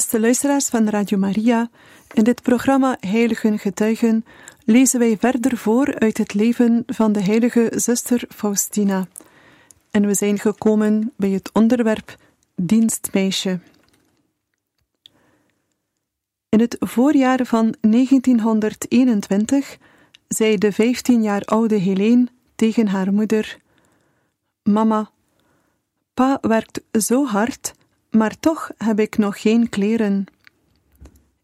Beste luisteraars van Radio Maria, in dit programma Heiligen Getuigen lezen wij verder voor uit het leven van de heilige zuster Faustina. En we zijn gekomen bij het onderwerp dienstmeisje. In het voorjaar van 1921 zei de 15 jaar oude Helene tegen haar moeder: Mama, pa werkt zo hard maar toch heb ik nog geen kleren.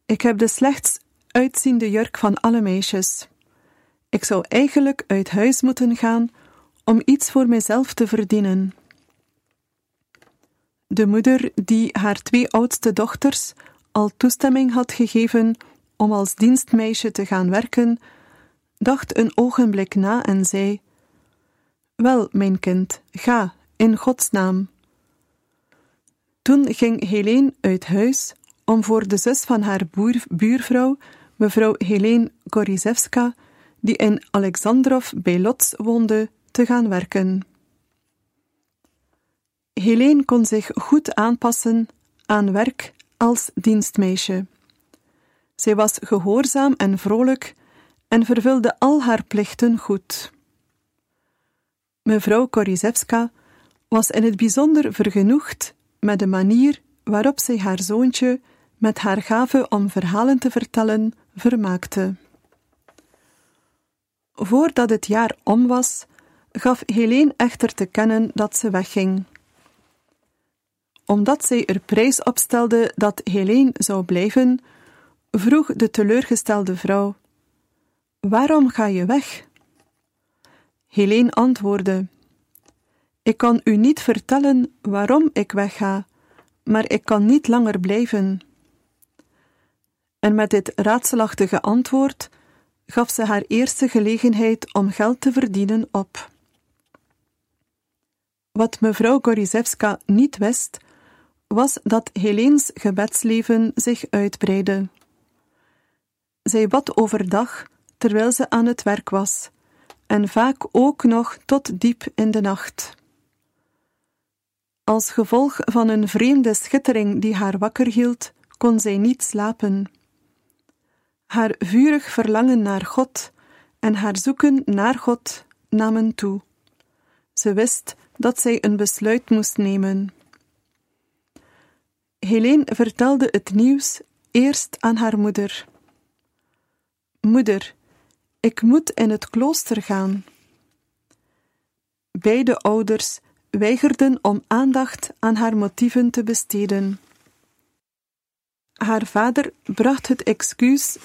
Ik heb de slechts uitziende jurk van alle meisjes. Ik zou eigenlijk uit huis moeten gaan om iets voor mijzelf te verdienen. De moeder, die haar twee oudste dochters al toestemming had gegeven om als dienstmeisje te gaan werken, dacht een ogenblik na en zei: Wel, mijn kind, ga, in Gods naam. Toen ging Helene uit huis om voor de zus van haar buurvrouw, mevrouw Helene Gorizewska, die in Alexandrov bij Lodz woonde, te gaan werken. Helene kon zich goed aanpassen aan werk als dienstmeisje. Zij was gehoorzaam en vrolijk en vervulde al haar plichten goed. Mevrouw Korizewska was in het bijzonder vergenoegd met de manier waarop zij haar zoontje met haar gave om verhalen te vertellen vermaakte. Voordat het jaar om was, gaf Helene echter te kennen dat ze wegging. Omdat zij er prijs op stelde dat Helene zou blijven, vroeg de teleurgestelde vrouw: Waarom ga je weg? Helene antwoordde: ik kan u niet vertellen waarom ik wegga, maar ik kan niet langer blijven. En met dit raadselachtige antwoord gaf ze haar eerste gelegenheid om geld te verdienen op. Wat mevrouw Gorizewska niet wist, was dat Heleens gebedsleven zich uitbreidde. Zij bad overdag terwijl ze aan het werk was, en vaak ook nog tot diep in de nacht. Als gevolg van een vreemde schittering die haar wakker hield, kon zij niet slapen. Haar vurig verlangen naar God en haar zoeken naar God namen toe. Ze wist dat zij een besluit moest nemen. Helene vertelde het nieuws eerst aan haar moeder. Moeder, ik moet in het klooster gaan. Beide ouders weigerden om aandacht aan haar motieven te besteden. Haar vader bracht het excuus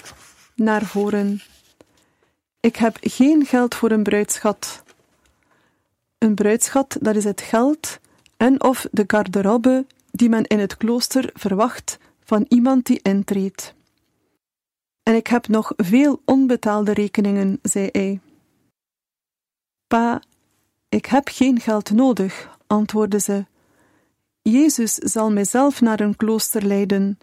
naar voren. Ik heb geen geld voor een bruidschat. Een bruidschat, dat is het geld en of de garderobe die men in het klooster verwacht van iemand die intreedt. En ik heb nog veel onbetaalde rekeningen, zei hij. Pa ik heb geen geld nodig, antwoordde ze. Jezus zal mijzelf naar een klooster leiden.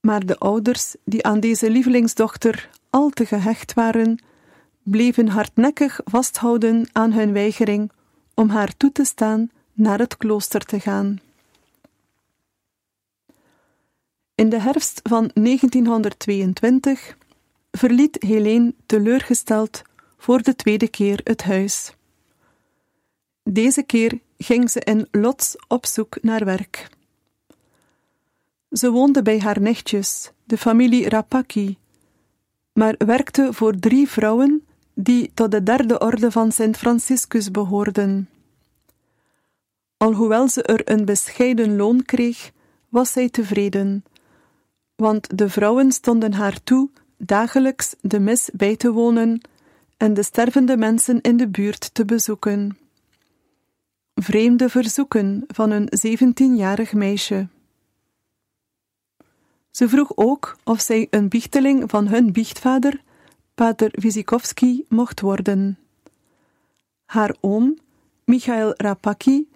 Maar de ouders, die aan deze lievelingsdochter al te gehecht waren, bleven hardnekkig vasthouden aan hun weigering om haar toe te staan naar het klooster te gaan. In de herfst van 1922 verliet Helene teleurgesteld voor de tweede keer het huis. Deze keer ging ze in Lots op zoek naar werk. Ze woonde bij haar nichtjes, de familie Rapaki, maar werkte voor drie vrouwen die tot de derde orde van Sint Franciscus behoorden. Alhoewel ze er een bescheiden loon kreeg, was zij tevreden, want de vrouwen stonden haar toe dagelijks de mis bij te wonen en de stervende mensen in de buurt te bezoeken. Vreemde verzoeken van een zeventienjarig meisje. Ze vroeg ook of zij een biehteling van hun biechtvader, pater Wizikowski, mocht worden. Haar oom, Michael Rapaki,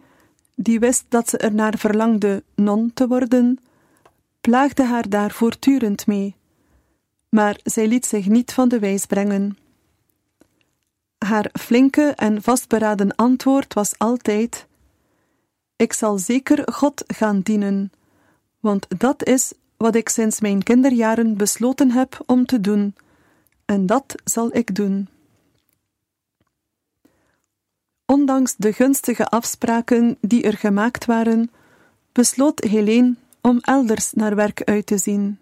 die wist dat ze er naar verlangde non te worden, plaagde haar daar voortdurend mee, maar zij liet zich niet van de wijs brengen. Haar flinke en vastberaden antwoord was altijd: Ik zal zeker God gaan dienen, want dat is wat ik sinds mijn kinderjaren besloten heb om te doen, en dat zal ik doen. Ondanks de gunstige afspraken die er gemaakt waren, besloot Helene om elders naar werk uit te zien.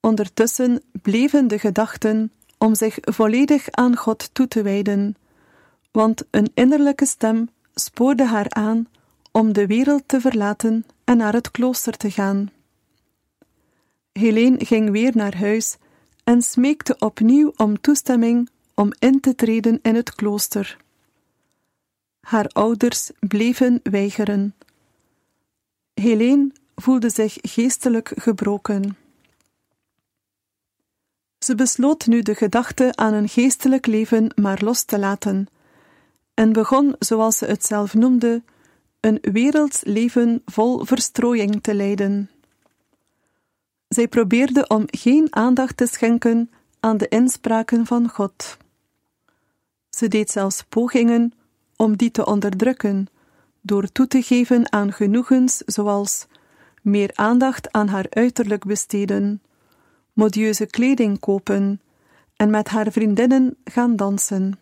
Ondertussen bleven de gedachten om zich volledig aan God toe te wijden, want een innerlijke stem spoorde haar aan om de wereld te verlaten en naar het klooster te gaan. Helene ging weer naar huis en smeekte opnieuw om toestemming om in te treden in het klooster. Haar ouders bleven weigeren. Helene voelde zich geestelijk gebroken. Ze besloot nu de gedachte aan een geestelijk leven maar los te laten en begon, zoals ze het zelf noemde, een werelds leven vol verstrooiing te leiden. Zij probeerde om geen aandacht te schenken aan de inspraken van God. Ze deed zelfs pogingen om die te onderdrukken, door toe te geven aan genoegens zoals meer aandacht aan haar uiterlijk besteden, modieuze kleding kopen en met haar vriendinnen gaan dansen.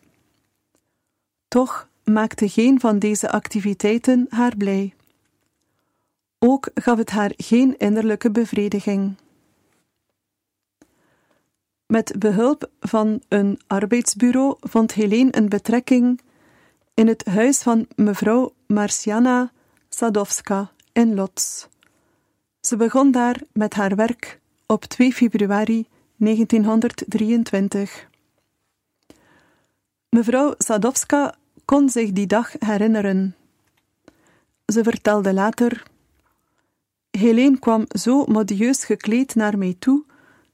Toch maakte geen van deze activiteiten haar blij. Ook gaf het haar geen innerlijke bevrediging. Met behulp van een arbeidsbureau vond Helene een betrekking in het huis van mevrouw Marciana Sadowska in Lodz. Ze begon daar met haar werk op 2 februari 1923. Mevrouw Sadowska kon zich die dag herinneren. Ze vertelde later: Helene kwam zo modieus gekleed naar mij toe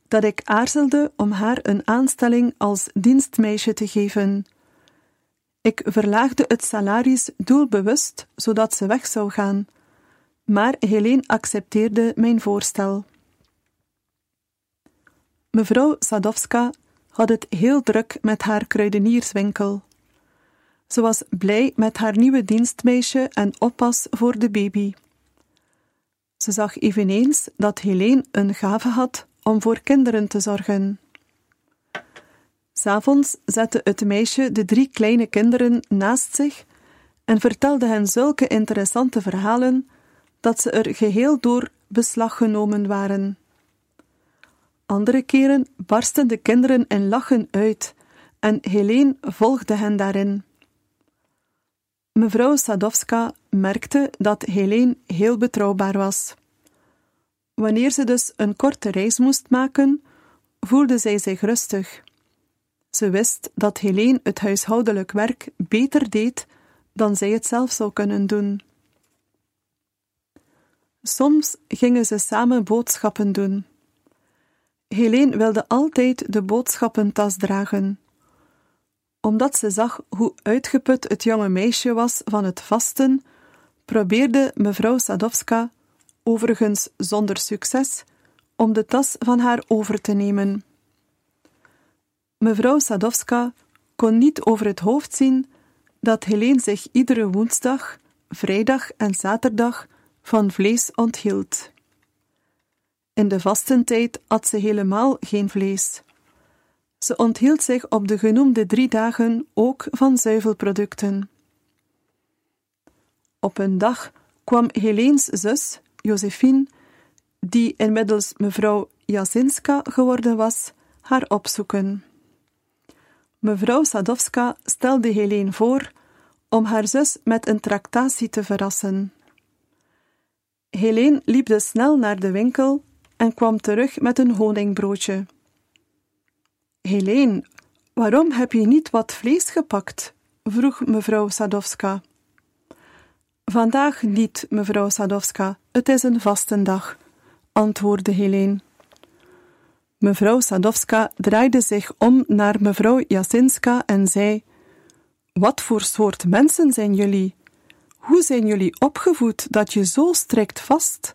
dat ik aarzelde om haar een aanstelling als dienstmeisje te geven. Ik verlaagde het salaris doelbewust zodat ze weg zou gaan, maar Helene accepteerde mijn voorstel. Mevrouw Sadowska had het heel druk met haar kruidenierswinkel. Ze was blij met haar nieuwe dienstmeisje en oppas voor de baby. Ze zag eveneens dat Helene een gave had om voor kinderen te zorgen. S'avonds zette het meisje de drie kleine kinderen naast zich en vertelde hen zulke interessante verhalen dat ze er geheel door beslag genomen waren. Andere keren barsten de kinderen in lachen uit en Helene volgde hen daarin. Mevrouw Sadowska merkte dat Helene heel betrouwbaar was. Wanneer ze dus een korte reis moest maken, voelde zij zich rustig. Ze wist dat Helene het huishoudelijk werk beter deed dan zij het zelf zou kunnen doen. Soms gingen ze samen boodschappen doen. Helene wilde altijd de boodschappentas dragen. Omdat ze zag hoe uitgeput het jonge meisje was van het vasten, probeerde mevrouw Sadowska, overigens zonder succes, om de tas van haar over te nemen. Mevrouw Sadowska kon niet over het hoofd zien dat Helene zich iedere woensdag, vrijdag en zaterdag van vlees onthield. In de vastentijd at ze helemaal geen vlees. Ze onthield zich op de genoemde drie dagen ook van zuivelproducten. Op een dag kwam Heleens zus, Josephine, die inmiddels mevrouw Jasinska geworden was, haar opzoeken. Mevrouw Sadowska stelde Helene voor om haar zus met een tractatie te verrassen. Helene liep dus snel naar de winkel en kwam terug met een honingbroodje. Helene, Waarom heb je niet wat vlees gepakt? vroeg mevrouw Sadowska. Vandaag niet, mevrouw Sadowska, het is een vastendag, antwoordde Helene. Mevrouw Sadowska draaide zich om naar mevrouw Jasinska en zei: Wat voor soort mensen zijn jullie? Hoe zijn jullie opgevoed dat je zo strikt vast?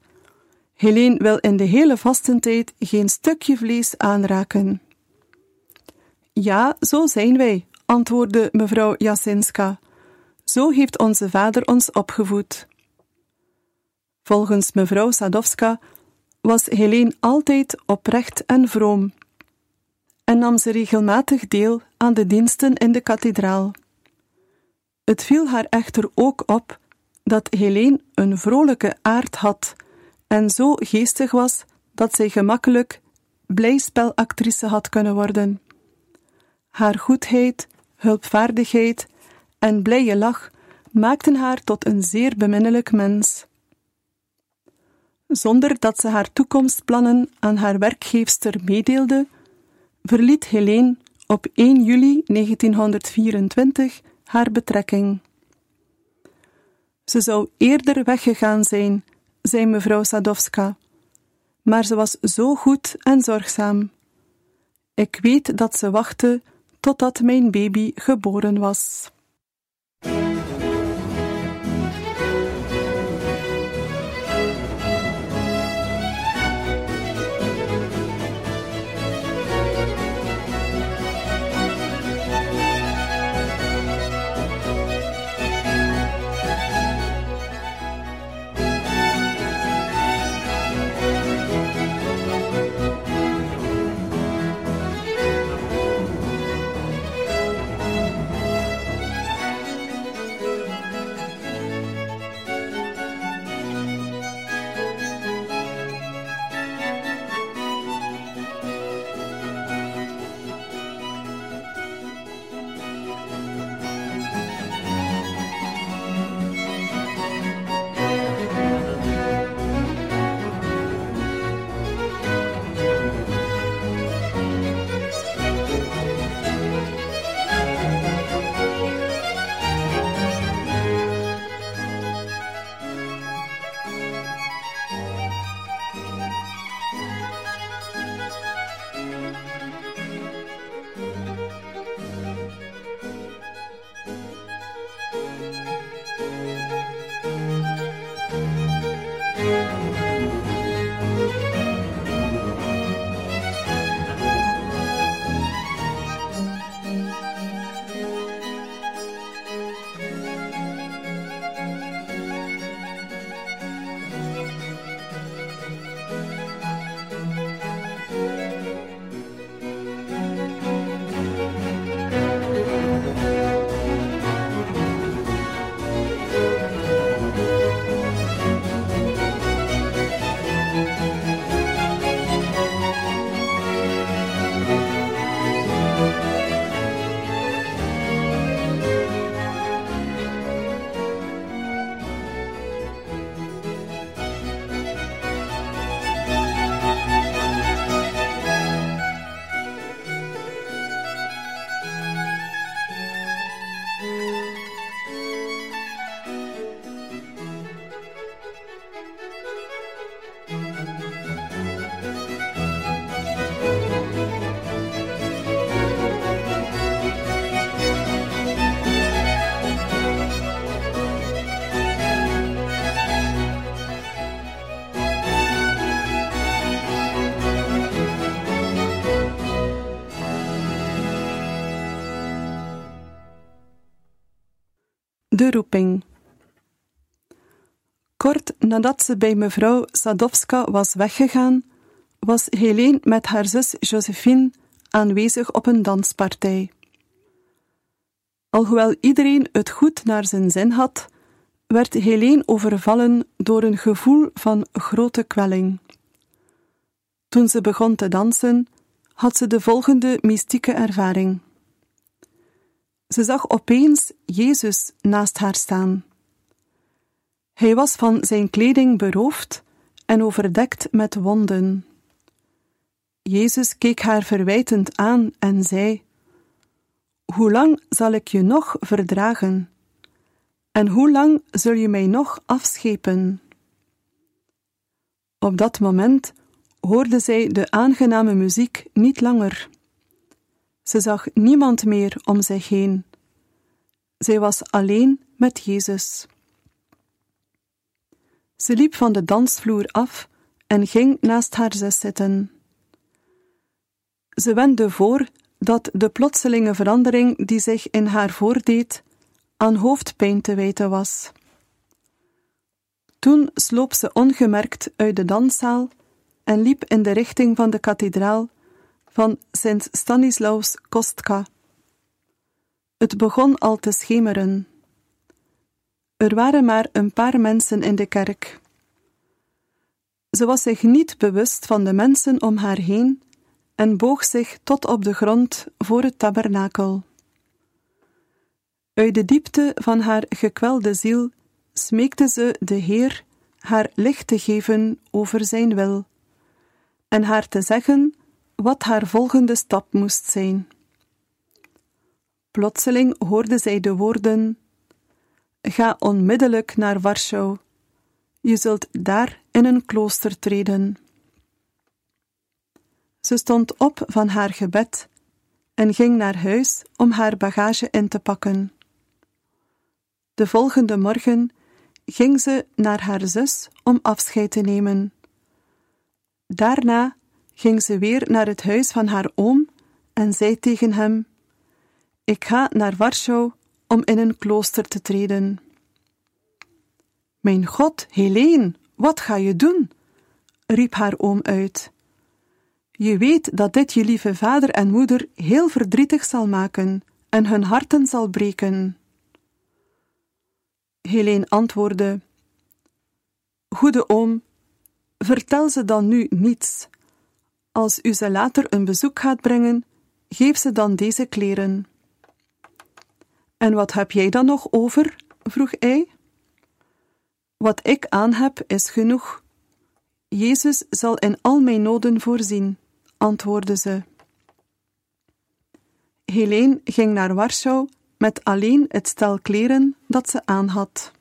Helene wil in de hele vastentijd geen stukje vlees aanraken. Ja, zo zijn wij, antwoordde mevrouw Jasinska. Zo heeft onze vader ons opgevoed. Volgens mevrouw Sadowska was Helene altijd oprecht en vroom en nam ze regelmatig deel aan de diensten in de kathedraal. Het viel haar echter ook op dat Helene een vrolijke aard had en zo geestig was dat zij gemakkelijk blijspelactrice had kunnen worden. Haar goedheid, hulpvaardigheid en blije lach maakten haar tot een zeer beminnelijk mens. Zonder dat ze haar toekomstplannen aan haar werkgeefster meedeelde, verliet Helene op 1 juli 1924 haar betrekking. Ze zou eerder weggegaan zijn, zei mevrouw Sadowska, maar ze was zo goed en zorgzaam. Ik weet dat ze wachtte totdat mijn baby geboren was. De roeping. Kort nadat ze bij mevrouw Sadowska was weggegaan, was Helene met haar zus Josephine aanwezig op een danspartij. Alhoewel iedereen het goed naar zijn zin had, werd Helene overvallen door een gevoel van grote kwelling. Toen ze begon te dansen, had ze de volgende mystieke ervaring. Ze zag opeens Jezus naast haar staan. Hij was van zijn kleding beroofd en overdekt met wonden. Jezus keek haar verwijtend aan en zei: Hoe lang zal ik je nog verdragen? En hoe lang zul je mij nog afschepen? Op dat moment hoorde zij de aangename muziek niet langer. Ze zag niemand meer om zich heen. Zij was alleen met Jezus. Ze liep van de dansvloer af en ging naast haar zus zitten. Ze wendde voor dat de plotselinge verandering die zich in haar voordeed aan hoofdpijn te wijten was. Toen sloop ze ongemerkt uit de danszaal en liep in de richting van de kathedraal van Sint Stanislaus Kostka. Het begon al te schemeren. Er waren maar een paar mensen in de kerk. Ze was zich niet bewust van de mensen om haar heen en boog zich tot op de grond voor het tabernakel. Uit de diepte van haar gekwelde ziel smeekte ze de Heer haar licht te geven over zijn wil en haar te zeggen wat haar volgende stap moest zijn. Plotseling hoorde zij de woorden: Ga onmiddellijk naar Warschau. Je zult daar in een klooster treden. Ze stond op van haar gebed en ging naar huis om haar bagage in te pakken. De volgende morgen ging ze naar haar zus om afscheid te nemen. Daarna ging ze weer naar het huis van haar oom en zei tegen hem: Ik ga naar Warschau om in een klooster te treden. Mijn God, Helene, wat ga je doen? riep haar oom uit. Je weet dat dit je lieve vader en moeder heel verdrietig zal maken en hun harten zal breken. Helene antwoordde: Goede oom, vertel ze dan nu niets. Als u ze later een bezoek gaat brengen, geef ze dan deze kleren. En wat heb jij dan nog over? vroeg hij. Wat ik aan heb is genoeg. Jezus zal in al mijn noden voorzien, antwoordde ze. Helene ging naar Warschau met alleen het stel kleren dat ze aan had.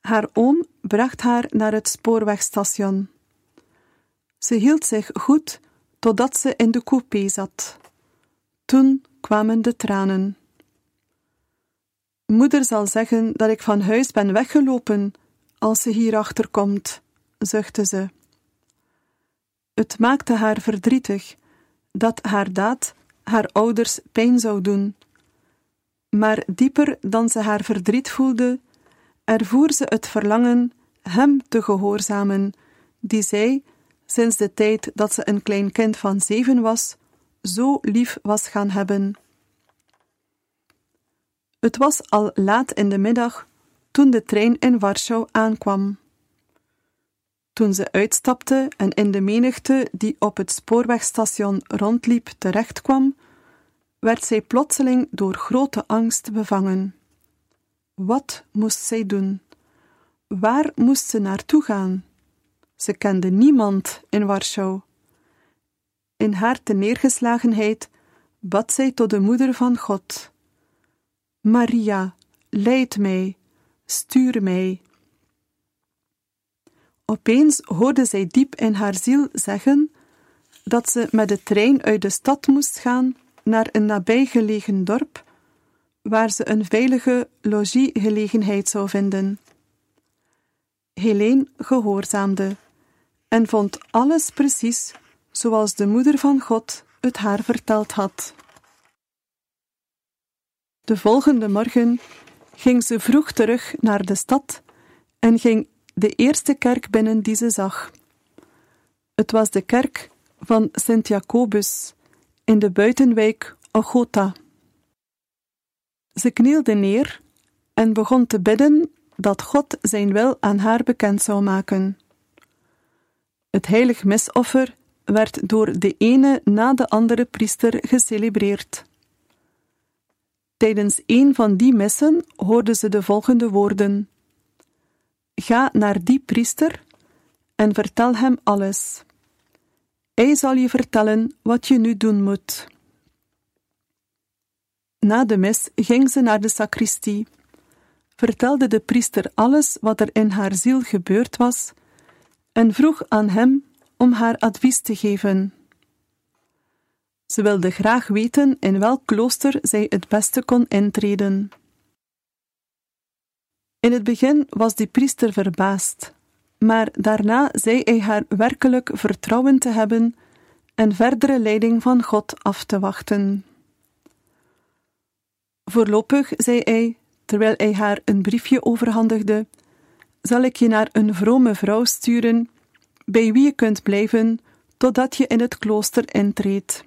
Haar oom bracht haar naar het spoorwegstation. Ze hield zich goed totdat ze in de coupé zat. Toen kwamen de tranen. Moeder zal zeggen dat ik van huis ben weggelopen als ze hierachter komt, zuchtte ze. Het maakte haar verdrietig dat haar daad haar ouders pijn zou doen. Maar dieper dan ze haar verdriet voelde, ervoer ze het verlangen hem te gehoorzamen, die zij, sinds de tijd dat ze een klein kind van zeven was, zo lief was gaan hebben. Het was al laat in de middag toen de trein in Warschau aankwam. Toen ze uitstapte en in de menigte die op het spoorwegstation rondliep terechtkwam, werd zij plotseling door grote angst bevangen. Wat moest zij doen? Waar moest ze naartoe gaan? Ze kende niemand in Warschau. In haar neergeslagenheid bad zij tot de moeder van God. Maria, leid mij, stuur mij. Opeens hoorde zij diep in haar ziel zeggen dat ze met de trein uit de stad moest gaan naar een nabijgelegen dorp, waar ze een veilige logiegelegenheid zou vinden. Helene gehoorzaamde en vond alles precies zoals de moeder van God het haar verteld had. De volgende morgen ging ze vroeg terug naar de stad en ging de eerste kerk binnen die ze zag. Het was de kerk van Sint Jacobus in de buitenwijk Ochota. Ze knielde neer en begon te bidden dat God zijn wil aan haar bekend zou maken. Het heilig misoffer werd door de ene na de andere priester gecelebreerd. Tijdens een van die missen hoorde ze de volgende woorden: Ga naar die priester en vertel hem alles. Hij zal je vertellen wat je nu doen moet. Na de mis ging ze naar de sacristie, vertelde de priester alles wat er in haar ziel gebeurd was en vroeg aan hem om haar advies te geven. Ze wilde graag weten in welk klooster zij het beste kon intreden. In het begin was die priester verbaasd, maar daarna zei hij haar werkelijk vertrouwen te hebben en verdere leiding van God af te wachten. Voorlopig, zei hij, terwijl hij haar een briefje overhandigde, zal ik je naar een vrome vrouw sturen, bij wie je kunt blijven totdat je in het klooster intreedt.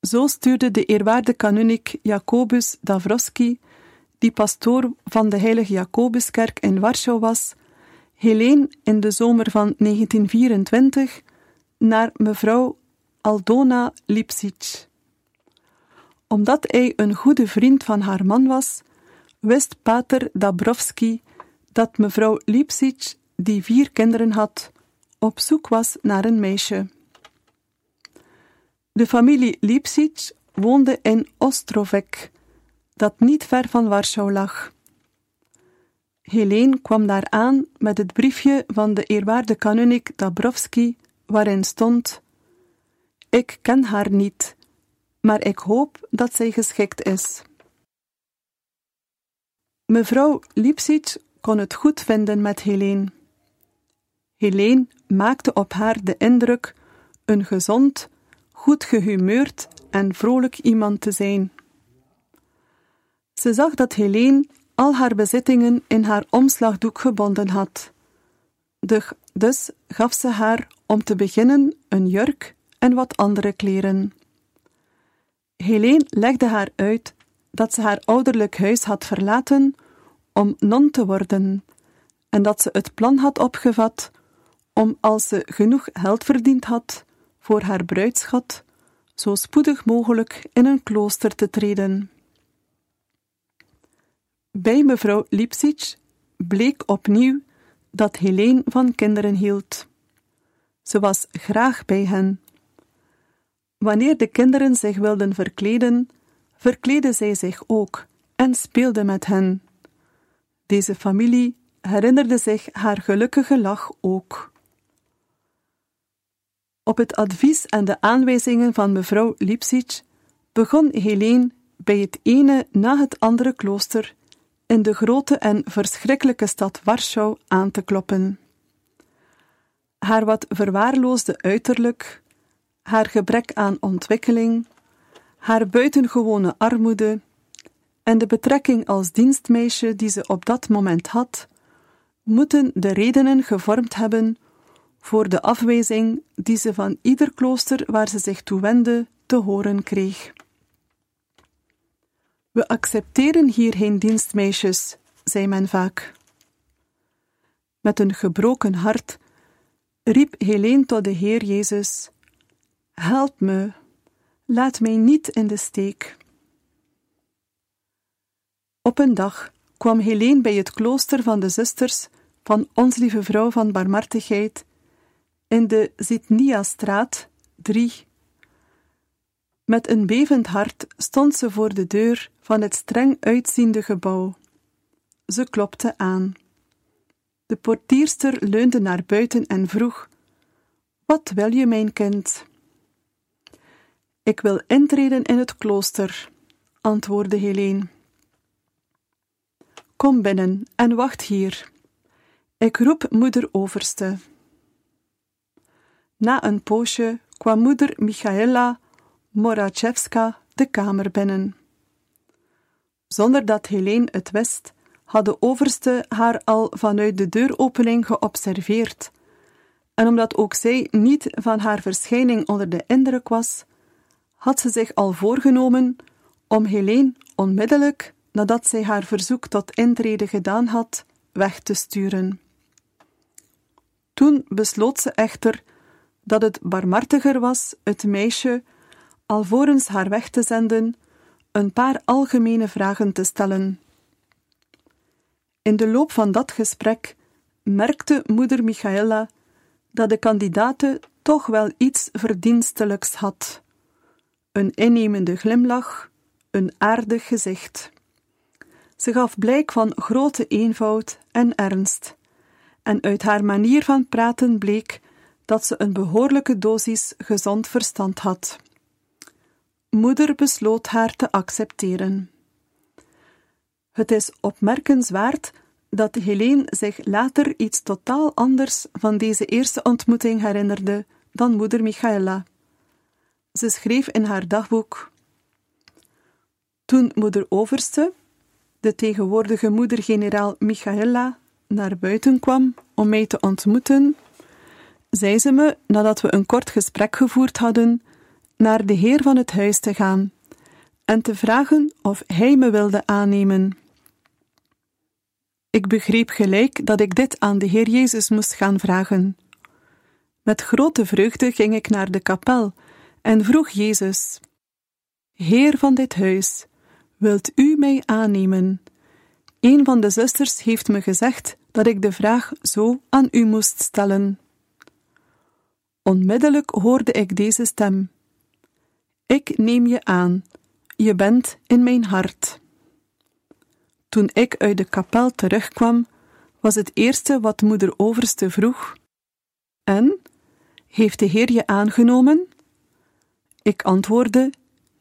Zo stuurde de eerwaarde kanonik Jacobus Davrowski, die pastoor van de Heilige Jacobuskerk in Warschau was, Helene in de zomer van 1924 naar mevrouw Aldona Lipsic. Omdat hij een goede vriend van haar man was, wist pater Dabrowski dat mevrouw Lipsic, die vier kinderen had, op zoek was naar een meisje. De familie Lipsic woonde in Ostrovek, dat niet ver van Warschau lag. Helene kwam daar aan met het briefje van de eerwaarde kanonik Dabrowski, waarin stond: Ik ken haar niet, maar ik hoop dat zij geschikt is. Mevrouw Lipsic kon het goed vinden met Helene. Helene maakte op haar de indruk een gezond, goed gehumeurd en vrolijk iemand te zijn. Ze zag dat Helene al haar bezittingen in haar omslagdoek gebonden had. dus gaf ze haar om te beginnen een jurk en wat andere kleren. Helene legde haar uit dat ze haar ouderlijk huis had verlaten om non te worden en dat ze het plan had opgevat om, als ze genoeg geld verdiend had voor haar bruidschat, zo spoedig mogelijk in een klooster te treden. Bij mevrouw Lipsic bleek opnieuw dat Helene van kinderen hield. Ze was graag bij hen. Wanneer de kinderen zich wilden verkleden, verkleedde zij zich ook en speelde met hen. Deze familie herinnerde zich haar gelukkige lach ook. Op het advies en de aanwijzingen van mevrouw Lipsic begon Helene bij het ene na het andere klooster in de grote en verschrikkelijke stad Warschau aan te kloppen. Haar wat verwaarloosde uiterlijk, haar gebrek aan ontwikkeling, haar buitengewone armoede en de betrekking als dienstmeisje die ze op dat moment had, moeten de redenen gevormd hebben voor de afwijzing die ze van ieder klooster waar ze zich toe wendde te horen kreeg. We accepteren hier geen dienstmeisjes, zei men vaak. Met een gebroken hart riep Helene tot de Heer Jezus: Help me, laat mij niet in de steek. Op een dag kwam Helene bij het klooster van de zusters van Ons Lieve Vrouw van Barmhartigheid in de Zitnia-straat 3. Met een bevend hart stond ze voor de deur van het streng uitziende gebouw. Ze klopte aan. De portierster leunde naar buiten en vroeg: Wat wil je, mijn kind? Ik wil intreden in het klooster, antwoordde Helene. Kom binnen en wacht hier. Ik roep moeder overste. Na een poosje kwam moeder Michaela Morachevska de kamer binnen. Zonder dat Helene het wist, had de overste haar al vanuit de deuropening geobserveerd. En omdat ook zij niet van haar verschijning onder de indruk was, had ze zich al voorgenomen om Helene onmiddellijk, nadat zij haar verzoek tot intrede gedaan had, weg te sturen. Toen besloot ze echter dat het barmhartiger was het meisje, alvorens haar weg te zenden, een paar algemene vragen te stellen. In de loop van dat gesprek merkte moeder Michaela dat de kandidate toch wel iets verdienstelijks had. Een innemende glimlach, een aardig gezicht. Ze gaf blijk van grote eenvoud en ernst, en uit haar manier van praten bleek dat ze een behoorlijke dosis gezond verstand had. Moeder besloot haar te accepteren. Het is opmerkenswaard dat Helene zich later iets totaal anders van deze eerste ontmoeting herinnerde dan moeder Michaela. Ze schreef in haar dagboek: Toen moeder Overste, de tegenwoordige moeder-generaal Michaela, naar buiten kwam om mij te ontmoeten, zei ze me, nadat we een kort gesprek gevoerd hadden, naar de heer van het huis te gaan en te vragen of hij me wilde aannemen. Ik begreep gelijk dat ik dit aan de Heer Jezus moest gaan vragen. Met grote vreugde ging ik naar de kapel en vroeg Jezus: Heer van dit huis, wilt u mij aannemen? Een van de zusters heeft me gezegd dat ik de vraag zo aan u moest stellen. Onmiddellijk hoorde ik deze stem: Ik neem je aan, je bent in mijn hart. Toen ik uit de kapel terugkwam, was het eerste wat moeder Overste vroeg: En, heeft de Heer je aangenomen? Ik antwoordde: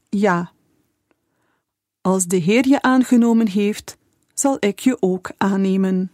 Ja. Als de Heer je aangenomen heeft, zal ik je ook aannemen.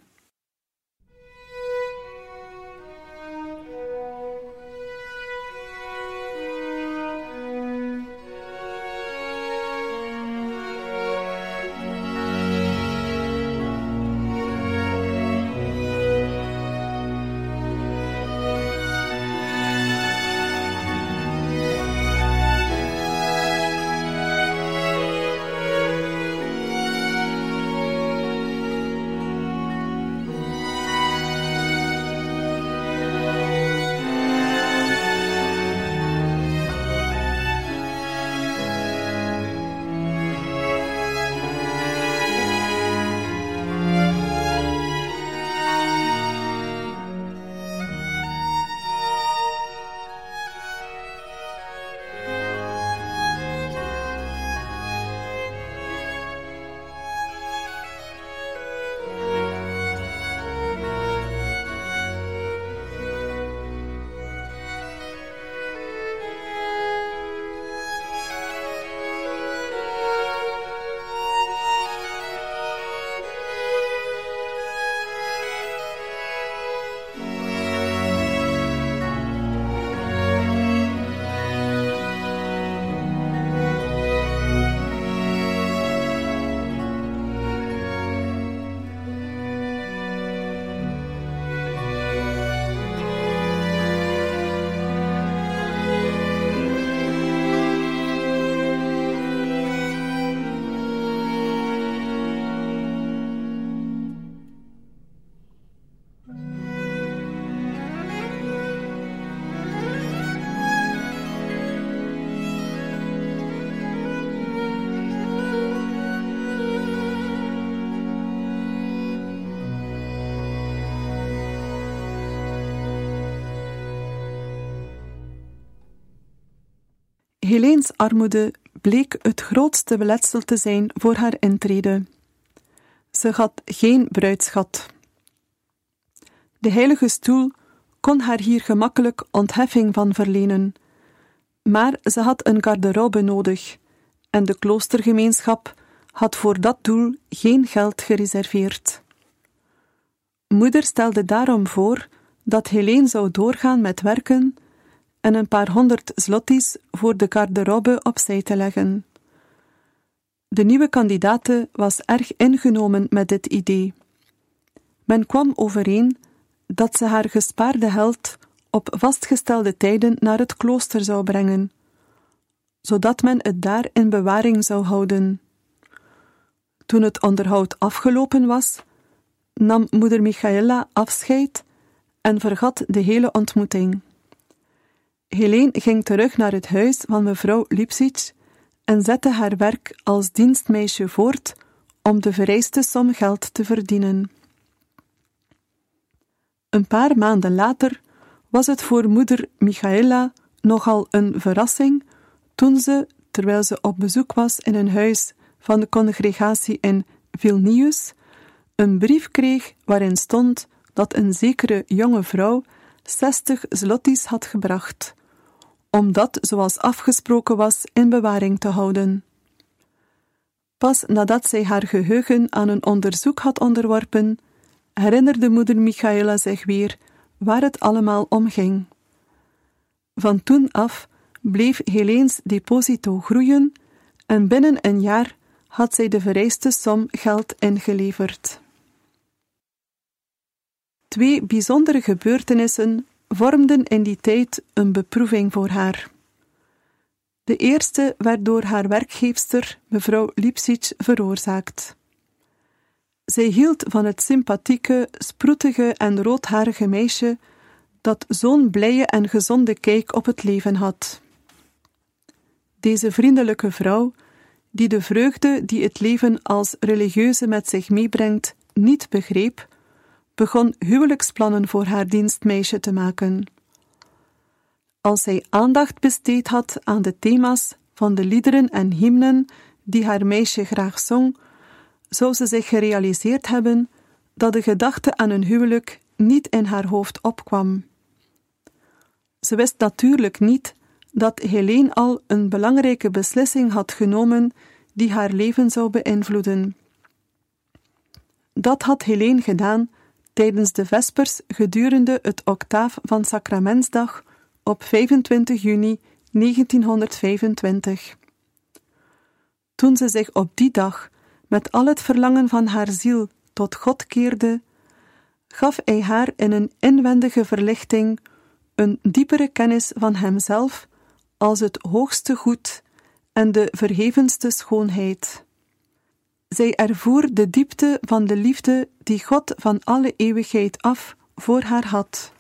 Heleens armoede bleek het grootste beletsel te zijn voor haar intrede. Ze had geen bruidschat. De heilige stoel kon haar hier gemakkelijk ontheffing van verlenen, maar ze had een garderobe nodig en de kloostergemeenschap had voor dat doel geen geld gereserveerd. Moeder stelde daarom voor dat Helene zou doorgaan met werken en een paar honderd zlotties voor de garderobe opzij te leggen. De nieuwe kandidate was erg ingenomen met dit idee. Men kwam overeen dat ze haar gespaarde geld op vastgestelde tijden naar het klooster zou brengen, zodat men het daar in bewaring zou houden. Toen het onderhoud afgelopen was, nam moeder Michaela afscheid en vergat de hele ontmoeting. Helene ging terug naar het huis van mevrouw Lipsic en zette haar werk als dienstmeisje voort om de vereiste som geld te verdienen. Een paar maanden later was het voor moeder Michaela nogal een verrassing toen ze, terwijl ze op bezoek was in een huis van de congregatie in Vilnius, een brief kreeg waarin stond dat een zekere jonge vrouw zestig zlotys had gebracht, om dat, zoals afgesproken was, in bewaring te houden. Pas nadat zij haar geheugen aan een onderzoek had onderworpen, herinnerde moeder Michaela zich weer waar het allemaal om ging. Van toen af bleef Heleens deposito groeien en binnen een jaar had zij de vereiste som geld ingeleverd. Twee bijzondere gebeurtenissen vormden in die tijd een beproeving voor haar. De eerste werd door haar werkgeefster, mevrouw Lipsic, veroorzaakt. Zij hield van het sympathieke, sproetige en roodharige meisje dat zo'n blije en gezonde kijk op het leven had. Deze vriendelijke vrouw, die de vreugde die het leven als religieuze met zich meebrengt, niet begreep, begon huwelijksplannen voor haar dienstmeisje te maken. Als zij aandacht besteed had aan de thema's van de liederen en hymnen die haar meisje graag zong, zou ze zich gerealiseerd hebben dat de gedachte aan een huwelijk niet in haar hoofd opkwam. Ze wist natuurlijk niet dat Helene al een belangrijke beslissing had genomen die haar leven zou beïnvloeden. Dat had Helene gedaan tijdens de vespers gedurende het octaaf van Sacramentsdag op 25 juni 1925. Toen ze zich op die dag met al het verlangen van haar ziel tot God keerde, gaf hij haar in een inwendige verlichting een diepere kennis van hemzelf als het hoogste goed en de verhevenste schoonheid. Zij ervoer de diepte van de liefde die God van alle eeuwigheid af voor haar had.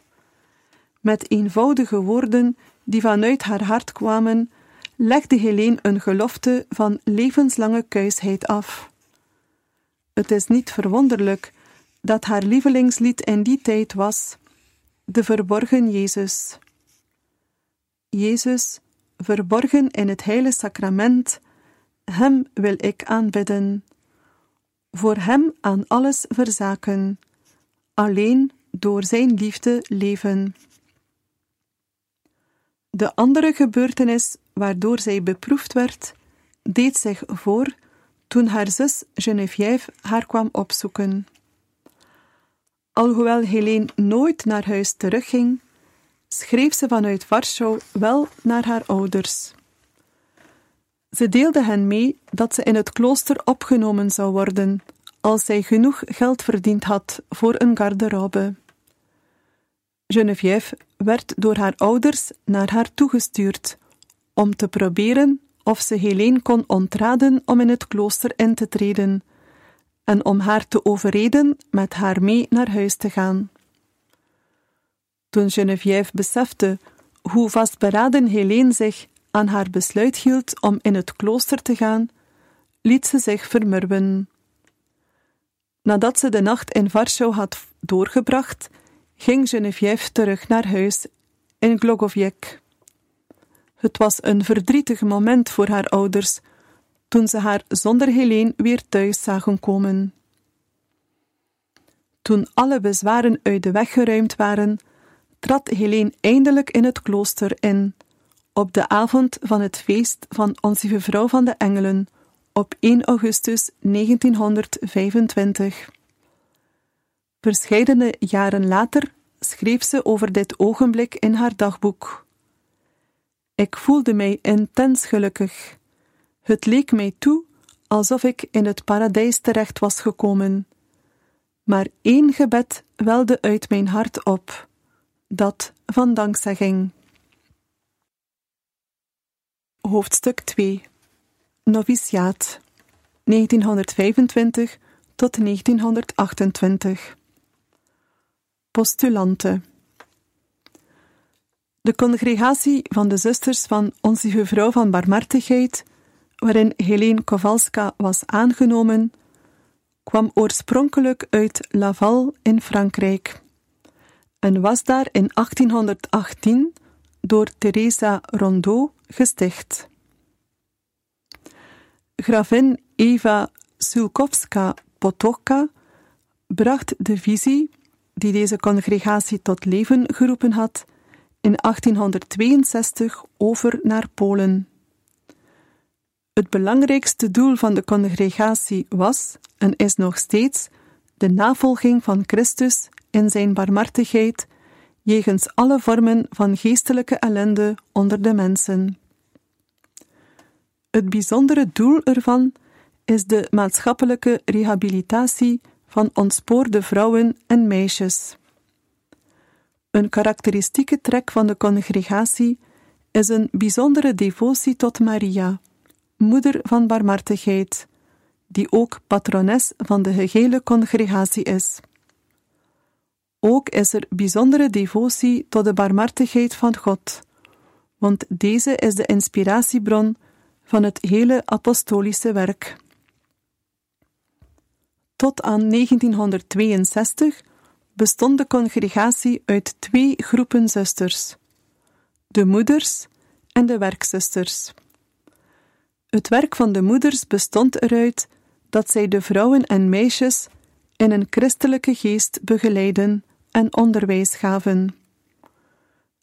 Met eenvoudige woorden die vanuit haar hart kwamen, legde Helene een gelofte van levenslange kuisheid af. Het is niet verwonderlijk dat haar lievelingslied in die tijd was De verborgen Jezus. Jezus, verborgen in het heilige sacrament, Hem wil ik aanbidden. Voor Hem aan alles verzaken, alleen door Zijn liefde leven. De andere gebeurtenis waardoor zij beproefd werd, deed zich voor toen haar zus Geneviève haar kwam opzoeken. Alhoewel Helene nooit naar huis terugging, schreef ze vanuit Warschau wel naar haar ouders. Ze deelde hen mee dat ze in het klooster opgenomen zou worden als zij genoeg geld verdiend had voor een garderobe. Geneviève werd door haar ouders naar haar toegestuurd om te proberen of ze Helene kon ontraden om in het klooster in te treden en om haar te overreden met haar mee naar huis te gaan. Toen Geneviève besefte hoe vastberaden Helene zich aan haar besluit hield om in het klooster te gaan, liet ze zich vermurwen. Nadat ze de nacht in Warschau had doorgebracht, ging Geneviève terug naar huis in Glogowiec. Het was een verdrietig moment voor haar ouders toen ze haar zonder Helene weer thuis zagen komen. Toen alle bezwaren uit de weg geruimd waren, trad Helene eindelijk in het klooster in, op de avond van het feest van Onze Vrouw van de Engelen, op 1 augustus 1925. Verscheidene jaren later schreef ze over dit ogenblik in haar dagboek. Ik voelde mij intens gelukkig. Het leek mij toe alsof ik in het paradijs terecht was gekomen. Maar één gebed welde uit mijn hart op, dat van dankzegging. Hoofdstuk 2 Noviciaat 1925 tot 1928 Postulante. De congregatie van de zusters van Onze Vrouw van Barmhartigheid, waarin Helene Kowalska was aangenomen, kwam oorspronkelijk uit Laval in Frankrijk en was daar in 1818 door Teresa Rondeau gesticht. Gravin Eva Sulkowska-Potocka bracht de visie die deze congregatie tot leven geroepen had, in 1862 over naar Polen. Het belangrijkste doel van de congregatie was en is nog steeds de navolging van Christus in zijn barmhartigheid jegens alle vormen van geestelijke ellende onder de mensen. Het bijzondere doel ervan is de maatschappelijke rehabilitatie van ontspoorde vrouwen en meisjes. Een karakteristieke trek van de congregatie is een bijzondere devotie tot Maria, moeder van barmhartigheid, die ook patrones van de gehele congregatie is. Ook is er bijzondere devotie tot de barmhartigheid van God, want deze is de inspiratiebron van het hele apostolische werk. Tot aan 1962 bestond de congregatie uit twee groepen zusters: de moeders en de werkzusters. Het werk van de moeders bestond eruit dat zij de vrouwen en meisjes in een christelijke geest begeleiden en onderwijs gaven.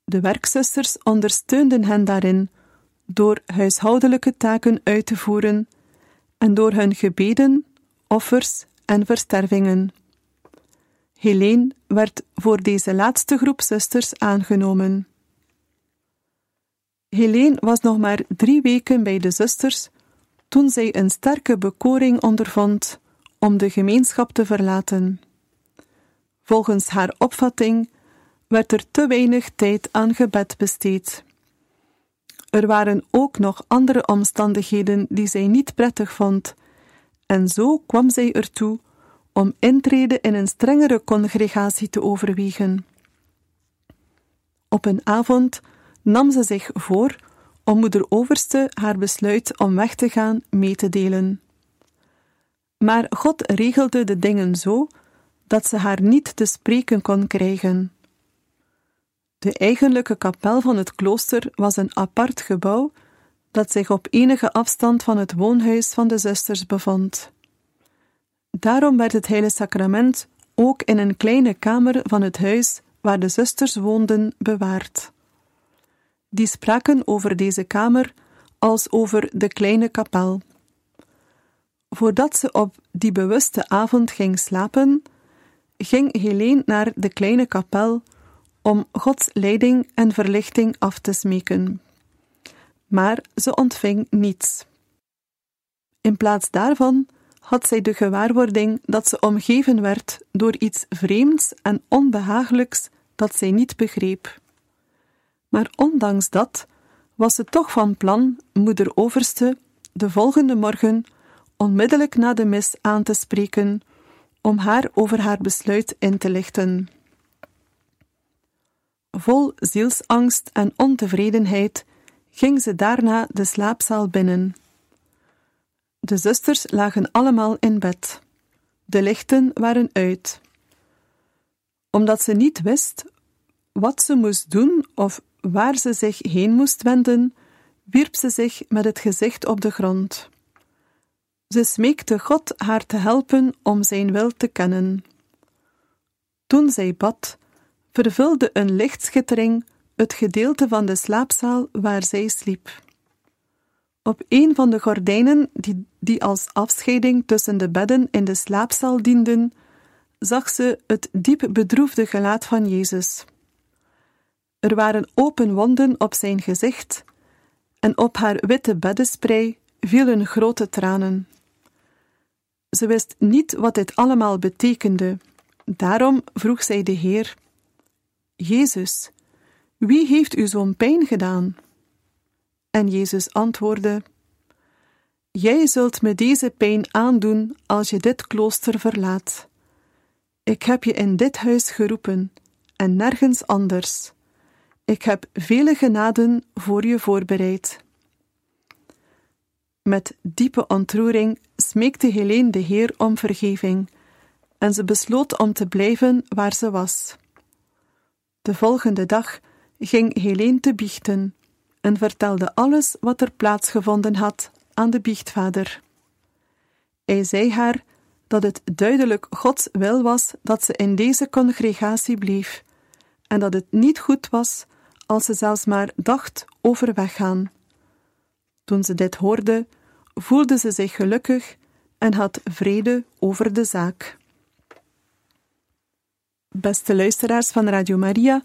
De werkzusters ondersteunden hen daarin door huishoudelijke taken uit te voeren en door hun gebeden, offers en verstervingen. Helene werd voor deze laatste groep zusters aangenomen. Helene was nog maar drie weken bij de zusters toen zij een sterke bekoring ondervond om de gemeenschap te verlaten. Volgens haar opvatting werd er te weinig tijd aan gebed besteed. Er waren ook nog andere omstandigheden die zij niet prettig vond, en zo kwam zij ertoe om intrede in een strengere congregatie te overwegen. Op een avond nam ze zich voor om moeder Overste haar besluit om weg te gaan mee te delen. Maar God regelde de dingen zo dat ze haar niet te spreken kon krijgen. De eigenlijke kapel van het klooster was een apart gebouw dat zich op enige afstand van het woonhuis van de zusters bevond. Daarom werd het heilige sacrament ook in een kleine kamer van het huis waar de zusters woonden bewaard. Die spraken over deze kamer als over de kleine kapel. Voordat ze op die bewuste avond ging slapen, ging Helene naar de kleine kapel om Gods leiding en verlichting af te smeken. Maar ze ontving niets. In plaats daarvan had zij de gewaarwording dat ze omgeven werd door iets vreemds en onbehagelijks dat zij niet begreep. Maar ondanks dat was ze toch van plan moeder Overste de volgende morgen onmiddellijk na de mis aan te spreken om haar over haar besluit in te lichten. Vol zielsangst en ontevredenheid ging ze daarna de slaapzaal binnen. De zusters lagen allemaal in bed. De lichten waren uit. Omdat ze niet wist wat ze moest doen of waar ze zich heen moest wenden, wierp ze zich met het gezicht op de grond. Ze smeekte God haar te helpen om zijn wil te kennen. Toen zij bad, vervulde een lichtschittering het gedeelte van de slaapzaal waar zij sliep. Op een van de gordijnen die, als afscheiding tussen de bedden in de slaapzaal dienden, zag ze het diep bedroefde gelaat van Jezus. Er waren open wonden op zijn gezicht, en op haar witte beddensprei vielen grote tranen. Ze wist niet wat dit allemaal betekende, daarom vroeg zij de Heer: Jezus, wie heeft u zo'n pijn gedaan? En Jezus antwoordde: Jij zult me deze pijn aandoen als je dit klooster verlaat. Ik heb je in dit huis geroepen en nergens anders. Ik heb vele genaden voor je voorbereid. Met diepe ontroering smeekte Helene de Heer om vergeving en ze besloot om te blijven waar ze was. De volgende dag ging Helene te biechten en vertelde alles wat er plaatsgevonden had aan de biechtvader. Hij zei haar dat het duidelijk Gods wil was dat ze in deze congregatie bleef en dat het niet goed was als ze zelfs maar dacht over weggaan. Toen ze dit hoorde, voelde ze zich gelukkig en had vrede over de zaak. Beste luisteraars van Radio Maria,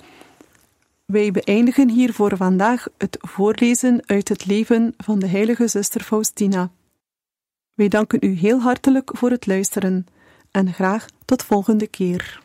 wij beëindigen hier voor vandaag het voorlezen uit het leven van de heilige zuster Faustina. Wij danken u heel hartelijk voor het luisteren en graag tot volgende keer.